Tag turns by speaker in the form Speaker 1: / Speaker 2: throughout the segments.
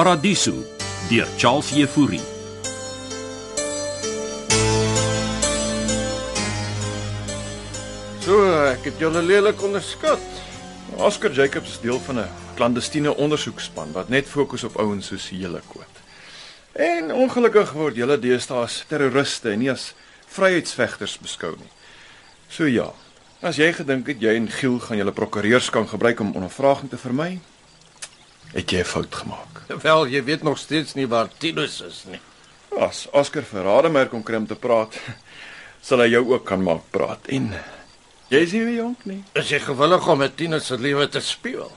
Speaker 1: Paradiso deur Charles Jefouri.
Speaker 2: So, ek het julle lelik onderskat.
Speaker 3: Oscar Jacobs is deel van 'n klandestiene ondersoekspan wat net fokus op ouens soos julle koot. En ongelukkig word julle deesdae as terroriste en nie as vryheidsvegters beskou nie. So ja, as jy gedink het jy en Giel gaan julle prokureurs kan gebruik om ondervraging te vermy, het jy 'n fout gemaak.
Speaker 2: Wel, jy weet nog steeds nie waar Tinus is nie.
Speaker 3: As Oscar Verrademeyer kom kry om te praat, sal hy jou ook kan maak praat en jy is nie meer jonk nie.
Speaker 2: Is jy gewillig om met Tinus se lewe te speel?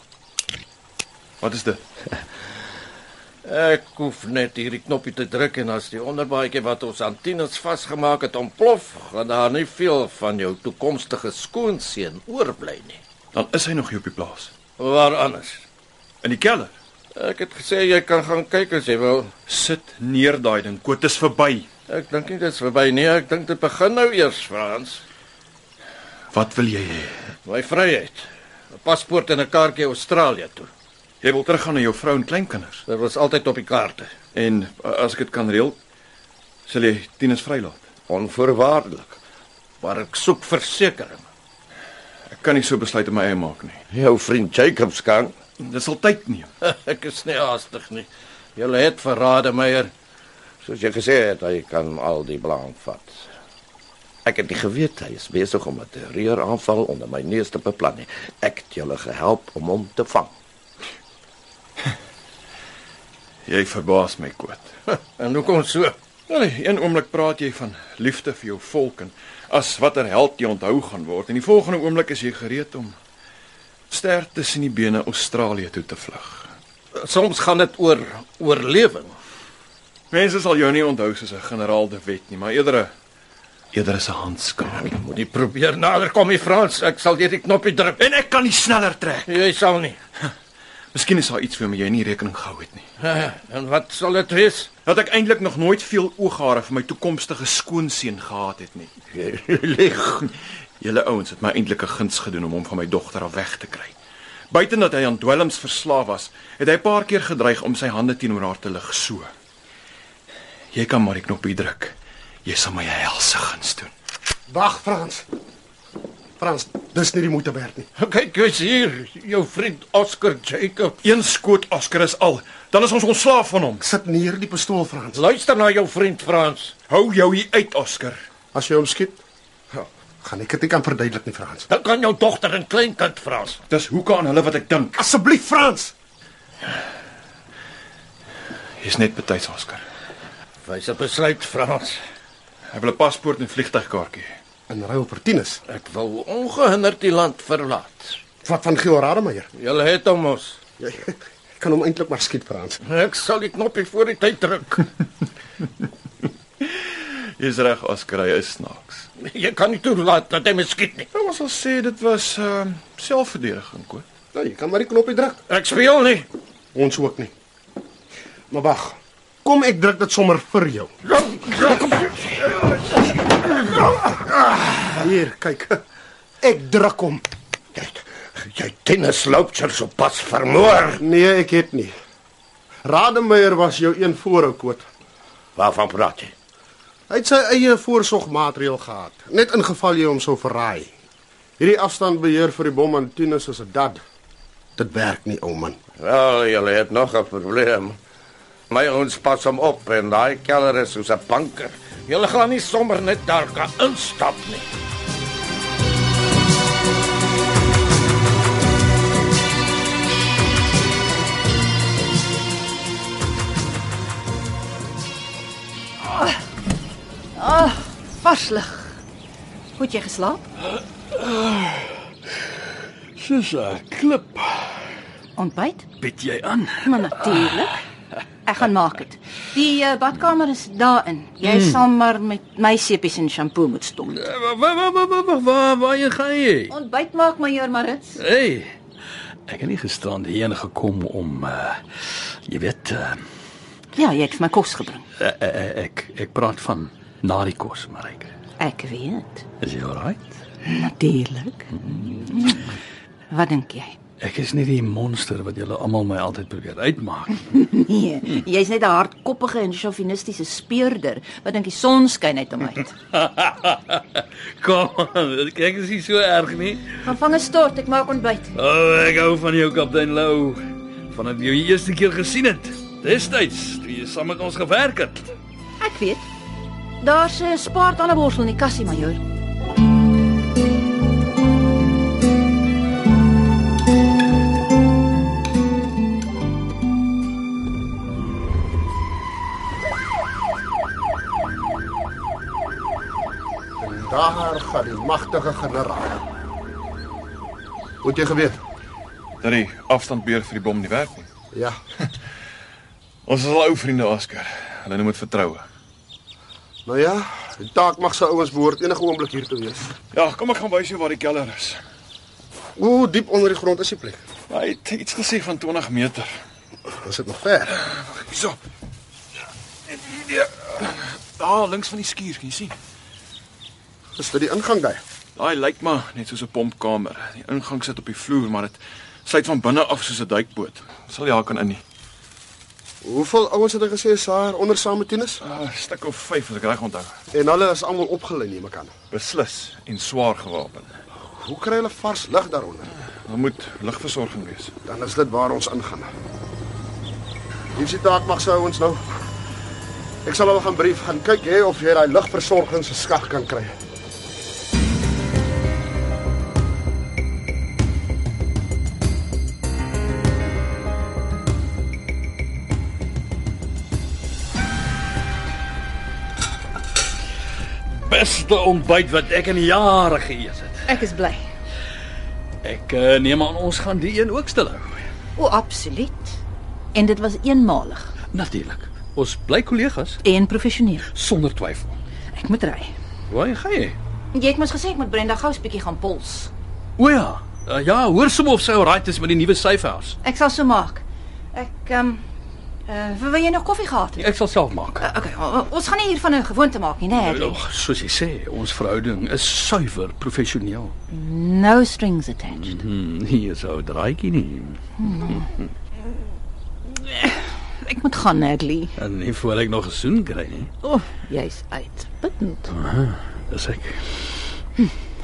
Speaker 3: Wat is dit?
Speaker 2: Ek hoef net hierdie knoppie te druk en as die onderbaadjie wat ons aan Tinus vasgemaak het ontplof, gaan daar nie veel van jou toekomstige skoonseun oorbly nie.
Speaker 3: Dan is hy nog hier op die plaas.
Speaker 2: Waar anders?
Speaker 3: In die kelder.
Speaker 2: Ek het gesê jy kan gaan kyk as jy wil.
Speaker 3: Sit neer daai ding. Koot is verby.
Speaker 2: Ek dink nie dit is verby nie. Ek dink dit begin nou eers, Frans.
Speaker 3: Wat wil jy hê?
Speaker 2: My vryheid. 'n Paspoort en 'n kaartjie Australië toe.
Speaker 3: Jy wil teruggaan na jou vrou en kleinkinders.
Speaker 2: Dit was altyd op die kaarte.
Speaker 3: En as ek dit kan reël, sal jy Tinus vrylaat.
Speaker 2: Onvoorwaardelik. Maar ek soek versekerings.
Speaker 3: Ek kan nie so besluit op my eie maak nie.
Speaker 2: Jou vriend Jacobs kan.
Speaker 3: Dit sal tyd neem.
Speaker 2: ek is nie haastig nie. Julle het verrade meier. Soos jy gesê het, hy kan al die belang vat. Ek het nie geweet hy is besig om 'n terreuraanval onder my neus te beplan nie. Ek het julle gehelp om hom te vang.
Speaker 3: Jy verbaas my, Koot.
Speaker 2: En hoekom so?
Speaker 3: Nou, nee, een oomblik praat jy van liefde vir jou volk en as watter held jy onthou gaan word en die volgende oomblik is jy gereed om ster tussen die bene Australië toe te vlug.
Speaker 2: Soms gaan dit oor oorlewing.
Speaker 3: Mense sal jou nie onthou soos 'n generaal de Wet nie, maar eerder 'n eerder as 'n handskakel.
Speaker 2: Moet jy probeer nader kom, die Frans. Ek sal hierdie knoppie druk.
Speaker 3: En ek kan nie sneller trek.
Speaker 2: Jy sal nie.
Speaker 3: Miskien is daar iets waarmee jy nie rekening gehou het nie.
Speaker 2: En wat sal dit wees?
Speaker 3: Dat ek eintlik nog nooit veel ooghare vir my toekomstige skoonseun gehad het nie.
Speaker 2: Lieg.
Speaker 3: Julle ouens het my eintlik 'n guns gedoen om hom van my dogter af weg te kry. Buiten dat hy aan dwelms verslaaf was, het hy 'n paar keer gedreig om sy hande teenoor haar te lig so. Jy kan maar die knoppie druk. Jy sal my helse guns doen.
Speaker 4: Wag, Frans. Frans, dis nie die moeite werd nie.
Speaker 2: Kyk, jy's hier, jou vriend Oscar Jacob.
Speaker 3: Een skoot Oscar is al, dan is ons ontslaaf van hom.
Speaker 4: Sit neer die pistool, Frans.
Speaker 2: Luister na jou vriend Frans.
Speaker 3: Hou jou hier uit, Oscar.
Speaker 4: As jy hom skiet, ja, gaan ek dit kan verduidelik nie, Frans.
Speaker 2: Dan kan jou dogter en kleinkind Frans.
Speaker 3: Dis hoeke aan hulle wat ek dink.
Speaker 4: Asseblief, Frans.
Speaker 3: Jy's net betyds, Oscar.
Speaker 2: Wys 'n besluit Frans.
Speaker 3: Hy wil 'n paspoort en vliegtuigkaartjie.
Speaker 4: In ruil vir Tinus.
Speaker 2: Ek wil ongehinderd die land verlaat.
Speaker 4: Wat van Giel Rademeier?
Speaker 2: Julle het hom mos.
Speaker 4: Jy ek kan hom eintlik maar skiet, Frans.
Speaker 2: Ek sal die knoppie voor die tyd druk.
Speaker 3: Jy's reg, Oscar, hy is snaaks.
Speaker 2: Jy kan nie toelaat dat hy my skiet nie.
Speaker 3: Nou, ons sal sê dit was ehm uh, selfverdediging, koot.
Speaker 4: Nou, jy kan maar die knoppie druk.
Speaker 2: Ek speel nie.
Speaker 4: Ons ook nie. Maar wag. Kom ek druk dit sommer vir jou. Hier, kyk. Ek druk hom.
Speaker 2: Jy jy tennis loopchers op pas vermoor.
Speaker 4: Nee, ek het nie. Rademeier was jou een voorhoukoot.
Speaker 2: Waarvan praat jy?
Speaker 4: Hy het sy eie voorsorgmaatreël gehad, net in geval jy hom sou verraai. Hierdie afstandbeheer vir die bom aan Tinus is 'n dad. Dit werk nie, ou man.
Speaker 2: Wel, julle het nog 'n probleem. My ouens pas hom op en daai keller is soos 'n banker. Julle gaan nie sommer net daar kan instap nie.
Speaker 5: Vars lig. Hoe het jy geslaap?
Speaker 6: Soos 'n klip.
Speaker 5: Ontbyt?
Speaker 6: Bid jy aan?
Speaker 5: Maar natuurlik. Ek gaan maak dit. Die uh, badkamer is daarin. Jy mm. sal maar met my sepies en shampoo moet stond.
Speaker 6: Waar waar waar waar waar waar jy gaan jy?
Speaker 5: Ontbyt maak majoor Marits.
Speaker 6: Hey. Ek het nie gisterand hierheen gekom om uh jy weet uh,
Speaker 5: Ja, jy het my kos gebring.
Speaker 6: uh, uh, ek ek praat van na die kos, Marike.
Speaker 5: Ek weet.
Speaker 6: Is jy alright?
Speaker 5: Natuurlik. Wat dink jy?
Speaker 6: Ek is nie die monster wat julle almal my altyd probeer uitmaak nie.
Speaker 5: Nee, jy's net 'n hardkoppige en chauvinistiese speurder wat dink die son skyn uit hom uit.
Speaker 6: Kom, kyk is nie so erg nie.
Speaker 5: Gaan vang 'n stort, ek maak ontbyt.
Speaker 6: O, oh, ek hou van jou kaptein Lou. Vanaf jy die eerste keer gesien het. Destyds toe jy saam met ons gewerk het.
Speaker 5: Ek weet. Daar's 'n spaartandeborsel in die kassie, majoor.
Speaker 4: Daar gaan die magtige generaal. Moet jy geweet?
Speaker 3: Dat die afstandbeheer vir die bom nie werk nie.
Speaker 4: Ja.
Speaker 3: Ons is al ou vriende, Oscar. Hulle noem dit vertroue.
Speaker 4: Nou ja, die taak mag se ouens behoort enige oomblik hier te wees.
Speaker 3: Ja, kom ek gaan wys jou waar die kelder is.
Speaker 4: Hoe diep onder die grond is die plek?
Speaker 3: Hy het iets gesê van 20 meter.
Speaker 4: Is dit nog ver?
Speaker 3: Hierso. Ja. Daar links van die skuur, kan jy sien?
Speaker 4: Is dit die ingang daar?
Speaker 3: Daai lyk maar net soos 'n pompkamer. Die ingang sit op die vloer, maar dit sluit van binne af soos 'n duikboot. Sal jy haar kan in nie.
Speaker 4: Hoeveel ouens het hy gesê is daar onder saam met Tinus?
Speaker 3: 'n uh, Stuk of 5 as ek reg onthou.
Speaker 4: En hulle is almal opgelei neem ek aan.
Speaker 3: Beslis en swaar gewapen.
Speaker 4: Hoe kry hulle vars lug daaronder?
Speaker 3: Daar moet lugversorging wees.
Speaker 4: Dan is dit waar ons ingaan. Hier is die taak mag se ouens nou. Ek sal hulle gaan brief gaan kyk hè of jy daai lugversorging se skag kan kry.
Speaker 6: Beste ontbyt wat ek in jare geëet het.
Speaker 5: Ek is bly.
Speaker 6: Ek uh, neem aan ons gaan die een ook stil hou.
Speaker 5: O, absoluut. En dit was eenmalig
Speaker 6: Natuurlik. Ons bly kollegas
Speaker 5: en professioneel.
Speaker 6: sonder twyfel.
Speaker 5: Ek moet ry.
Speaker 6: Waar gaan jy?
Speaker 5: Jy het mos gesê ek moet Brenda gous bietjie gaan pols.
Speaker 6: O ja. Uh, ja, hoor sommer of sy alright is met die nuwe safehouse.
Speaker 5: Ek sal so maak. Ek ehm um, uh, wil jy nog koffie gehad het?
Speaker 6: Ek sal self maak.
Speaker 5: Uh, okay, o- o- ons gaan nie hiervan 'n gewoonte maak nie, né? Nee,
Speaker 6: Ag, soos jy sê, ons verhouding is suiwer professioneel.
Speaker 5: no strings attached.
Speaker 6: Hmm, hier sou draaitjie nie.
Speaker 5: Ek moet gaan, Natalie.
Speaker 6: En nie voor ek nog 'n soen kry nie.
Speaker 5: O, oh, jy's uitputtend.
Speaker 6: Dis ek.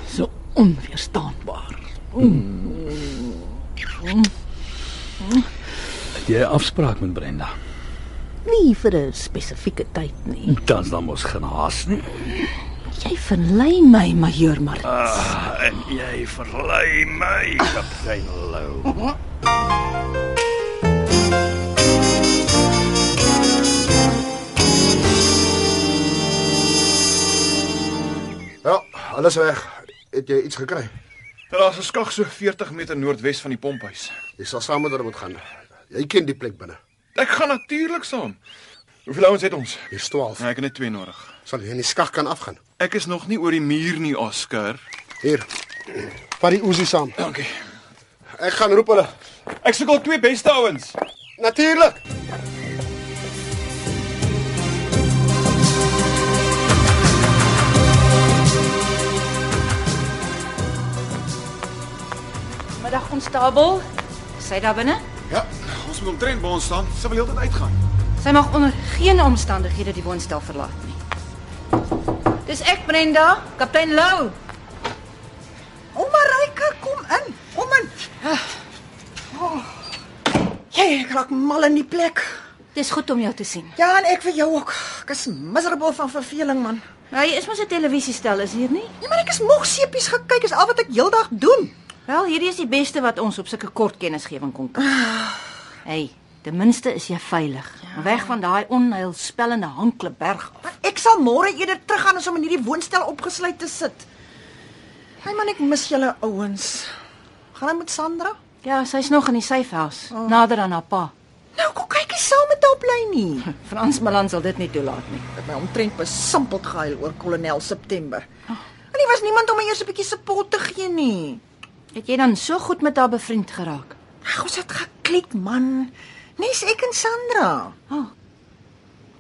Speaker 5: So onweerstaanbaar.
Speaker 6: Het jy 'n afspraak met Brenda?
Speaker 5: Nie vir 'n spesifieke tyd nie.
Speaker 6: Dan's dan mos geen haas nie.
Speaker 5: Jy verlei my, majoor Marits.
Speaker 6: Ah, en jy verlei my, kaptein Lou.
Speaker 4: Ja, alles weg. Het jy iets gekry?
Speaker 3: Daar's 'n skag so 40 meter noordwes van die pomphuis.
Speaker 4: Jy sal saam met hulle moet gaan. Jy ken die plek binne.
Speaker 3: Ek gaan natuurlik saam. Hoeveel ouens het ons?
Speaker 4: Hier's 12.
Speaker 3: Nee, ek het net twee nodig.
Speaker 4: Sal jy in die skag kan afgaan?
Speaker 3: Ek is nog nie oor die muur nie, Oscar.
Speaker 4: Hier. Vat die Uzi saam.
Speaker 3: Dankie.
Speaker 4: Ek gaan roep hulle.
Speaker 3: Ek soek al twee beste ouens.
Speaker 4: Natuurlik.
Speaker 5: Middag konstabel. Sy daar binne?
Speaker 7: Ja, ons moet omtrent by ons staan. Sy wil heeltyd uitgaan.
Speaker 5: Sy mag onder geen omstandighede die woonstel verlaat nie. Dis ek Brenda, kaptein Lou.
Speaker 8: Ouma Ryke, kom in. Kom in. Oh. Jy raak mal in die plek.
Speaker 5: Dis goed om jou te sien.
Speaker 8: Ja, en ek vir jou ook. Ek is miserable van verveling, man.
Speaker 5: Nou, jy is mos 'n televisiestel, is hier nie?
Speaker 8: Ja, maar ek is moeg seepies gekyk, is al wat ek heeldag doen.
Speaker 5: Wel, hierdie is die beste wat ons op sulke kort kennisgewing kon kry. Hey, ten minste is jy veilig. Ja. Weg van daai onheilspellende Hankleberg. af.
Speaker 8: Maar ek sal môre eerder teruggaan as om in hierdie woonstel opgesluit te sit. Hey man, ek mis julle ouens. Gaan hy met Sandra?
Speaker 5: Ja, sy's nog in die safehouse, oh. nader aan haar pa.
Speaker 8: Nou, kom kyk eens saam met haar lyn nie.
Speaker 5: Frans Malan sal dit nie toelaat nie.
Speaker 8: Ek het my omtrent besampeld gehuil oor kolonel September. En nie was niemand om my eers 'n bietjie support te gee nie.
Speaker 5: Het jy dan so goed met haar bevriend geraak?
Speaker 8: Ag, ons het geklik, man. Nes ek en Sandra.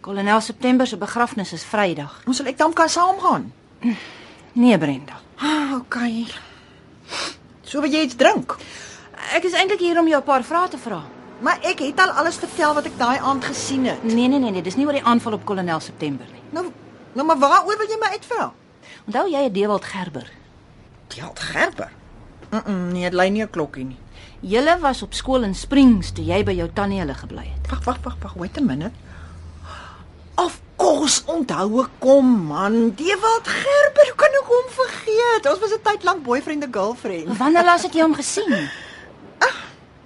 Speaker 5: Kolonel September se begrafnis is Vrydag.
Speaker 8: Ons sal ek dan kan saamgaan.
Speaker 5: Nee, Brenda.
Speaker 8: Ah, okay. So wil jy iets drink?
Speaker 5: Ek is eintlik hier om jou 'n paar vrae te vra.
Speaker 8: Maar ek het al alles vertel wat ek daai aand gesien het.
Speaker 5: Nee nee nee nee, dis nie oor die aanval op kolonel September nie.
Speaker 8: Nou, nou maar waaroor wil jy my uitvra?
Speaker 5: Onthou jy Dewald Gerber?
Speaker 8: Ja, Gerber. Mm, -mm nee, dit lei nie 'n klokkie nie.
Speaker 5: Julle was op skool in Springs toe jy by jou tannie hulle gebly het.
Speaker 8: Wag, wag, wag, wag, wait a minute. Of course, onthou ek kom man. Dewald Gerber, hoe kan ek hom vergeet? Ons was 'n tyd lank boyfriend en girlfriend.
Speaker 5: Wanneer laas het jy hom gesien?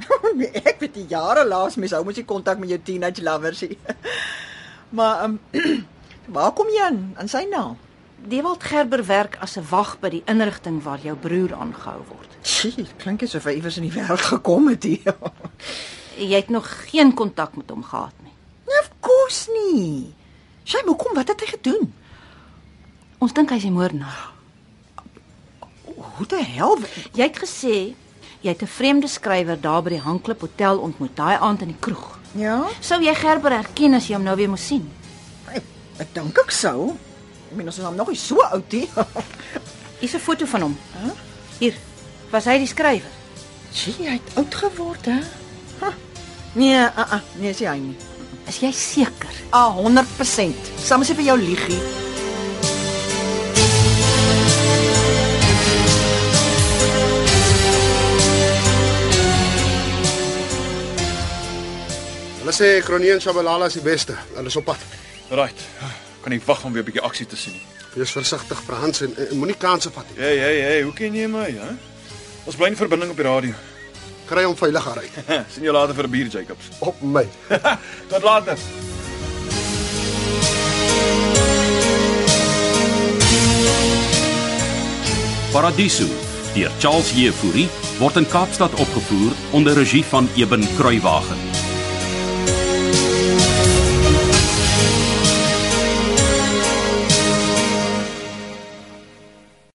Speaker 8: nee, ek weet die jare laas mens hou mos nie kontak met jou teenage lovers nie. maar ehm um, waar kom jy aan? Aan sy naam?
Speaker 5: Dewald Gerber werk as 'n wag by die inrigting waar jou broer aangehou word.
Speaker 8: Sjoe, klink asof hy iewers in die wêreld gekom het hier.
Speaker 5: Jy het nog geen kontak met hom gehad nie.
Speaker 8: nee, of course nie. Sy moet kom, wat het hy gedoen?
Speaker 5: Ons dink hy's die moordenaar.
Speaker 8: Hoe die hel?
Speaker 5: Jy het gesê jy het 'n vreemde skrywer daar by die Hanklip Hotel ontmoet daai aand in die kroeg.
Speaker 8: Ja,
Speaker 5: Sou jy Gerber herken as jy hom nou weer moes sien?
Speaker 8: ek, ek dink ek sou. Ek meen ons is hom nog nie so oud nie.
Speaker 5: Hier's 'n foto van hom. Hier. Was hy die skrywer?
Speaker 8: Sien jy, hy het oud geword, hè? Huh. Nee, uh, uh, nee, sien hy nie.
Speaker 5: Is jy seker?
Speaker 8: Ah, 100%. Soms vir jou liegie.
Speaker 4: Hulle sê Kronee en Shabalala is die beste. Hulle is op pad.
Speaker 3: Right. Kan nie wag om weer 'n bietjie aksie te sien nie.
Speaker 4: Wees versigtig, Frans, en, en moenie kansse vat nie.
Speaker 3: Hey, hey, hey, hoe ken jy my, hè? Ons bly in verbinding op die radio.
Speaker 4: Kry hom veilig uit.
Speaker 3: sien jou later vir 'n bier, Jacobs.
Speaker 4: Op my.
Speaker 3: Tot later.
Speaker 1: Paradiso deur Charles Jefouri word in Kaapstad opgevoer onder regie van Eben Kruiwagen.